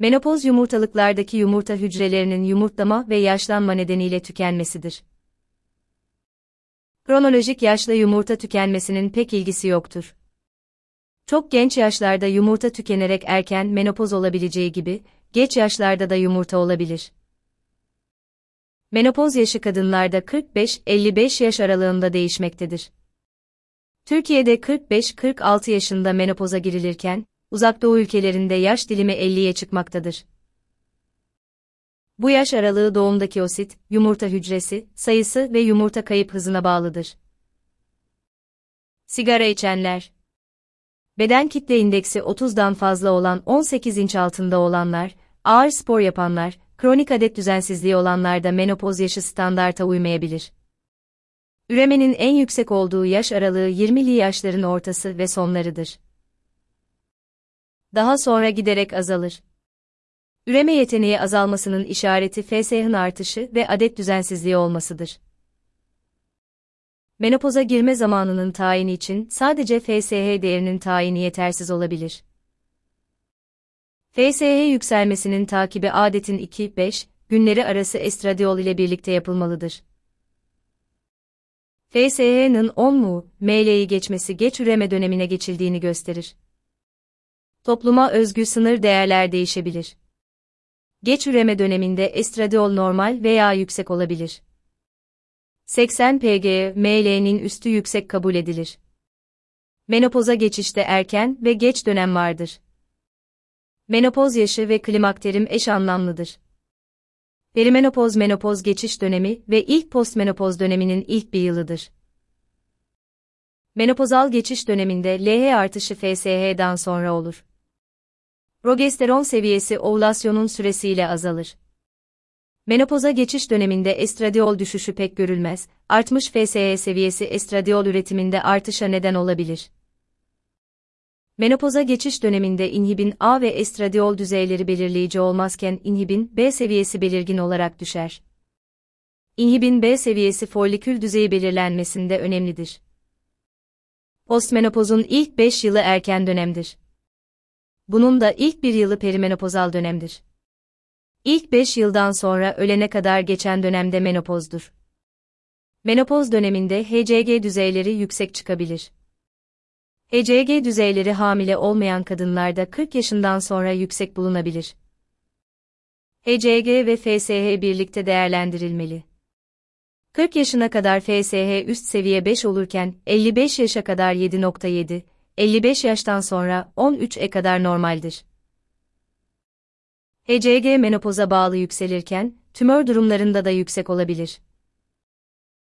Menopoz yumurtalıklardaki yumurta hücrelerinin yumurtlama ve yaşlanma nedeniyle tükenmesidir. Kronolojik yaşla yumurta tükenmesinin pek ilgisi yoktur. Çok genç yaşlarda yumurta tükenerek erken menopoz olabileceği gibi, geç yaşlarda da yumurta olabilir. Menopoz yaşı kadınlarda 45-55 yaş aralığında değişmektedir. Türkiye'de 45-46 yaşında menopoza girilirken, Uzak Doğu ülkelerinde yaş dilimi 50'ye çıkmaktadır. Bu yaş aralığı doğumdaki osit, yumurta hücresi, sayısı ve yumurta kayıp hızına bağlıdır. Sigara içenler Beden kitle indeksi 30'dan fazla olan 18 inç altında olanlar, ağır spor yapanlar, kronik adet düzensizliği olanlarda menopoz yaşı standarta uymayabilir. Üremenin en yüksek olduğu yaş aralığı 20'li yaşların ortası ve sonlarıdır. Daha sonra giderek azalır. Üreme yeteneği azalmasının işareti FSH'ın artışı ve adet düzensizliği olmasıdır. Menopoza girme zamanının tayini için sadece FSH değerinin tayini yetersiz olabilir. FSH yükselmesinin takibi adetin 2-5 günleri arası estradiol ile birlikte yapılmalıdır. FSH'nın 10 mu, ML'yi geçmesi geç üreme dönemine geçildiğini gösterir. Topluma özgü sınır değerler değişebilir. Geç üreme döneminde estradiol normal veya yüksek olabilir. 80 pg ML'nin üstü yüksek kabul edilir. Menopoza geçişte erken ve geç dönem vardır. Menopoz yaşı ve klimakterim eş anlamlıdır. Perimenopoz menopoz geçiş dönemi ve ilk postmenopoz döneminin ilk bir yılıdır. Menopozal geçiş döneminde LH artışı FSH'dan sonra olur. Progesteron seviyesi ovülasyonun süresiyle azalır. Menopoza geçiş döneminde estradiol düşüşü pek görülmez, artmış FSH seviyesi estradiol üretiminde artışa neden olabilir. Menopoza geçiş döneminde inhibin A ve estradiol düzeyleri belirleyici olmazken inhibin B seviyesi belirgin olarak düşer. İnhibin B seviyesi folikül düzeyi belirlenmesinde önemlidir. Postmenopozun ilk 5 yılı erken dönemdir. Bunun da ilk bir yılı perimenopozal dönemdir. İlk 5 yıldan sonra ölene kadar geçen dönemde menopozdur. Menopoz döneminde HCG düzeyleri yüksek çıkabilir. HCG düzeyleri hamile olmayan kadınlarda 40 yaşından sonra yüksek bulunabilir. HCG ve FSH birlikte değerlendirilmeli. 40 yaşına kadar FSH üst seviye 5 olurken 55 yaşa kadar 7.7, 55 yaştan sonra 13'e kadar normaldir. HCG menopoza bağlı yükselirken, tümör durumlarında da yüksek olabilir.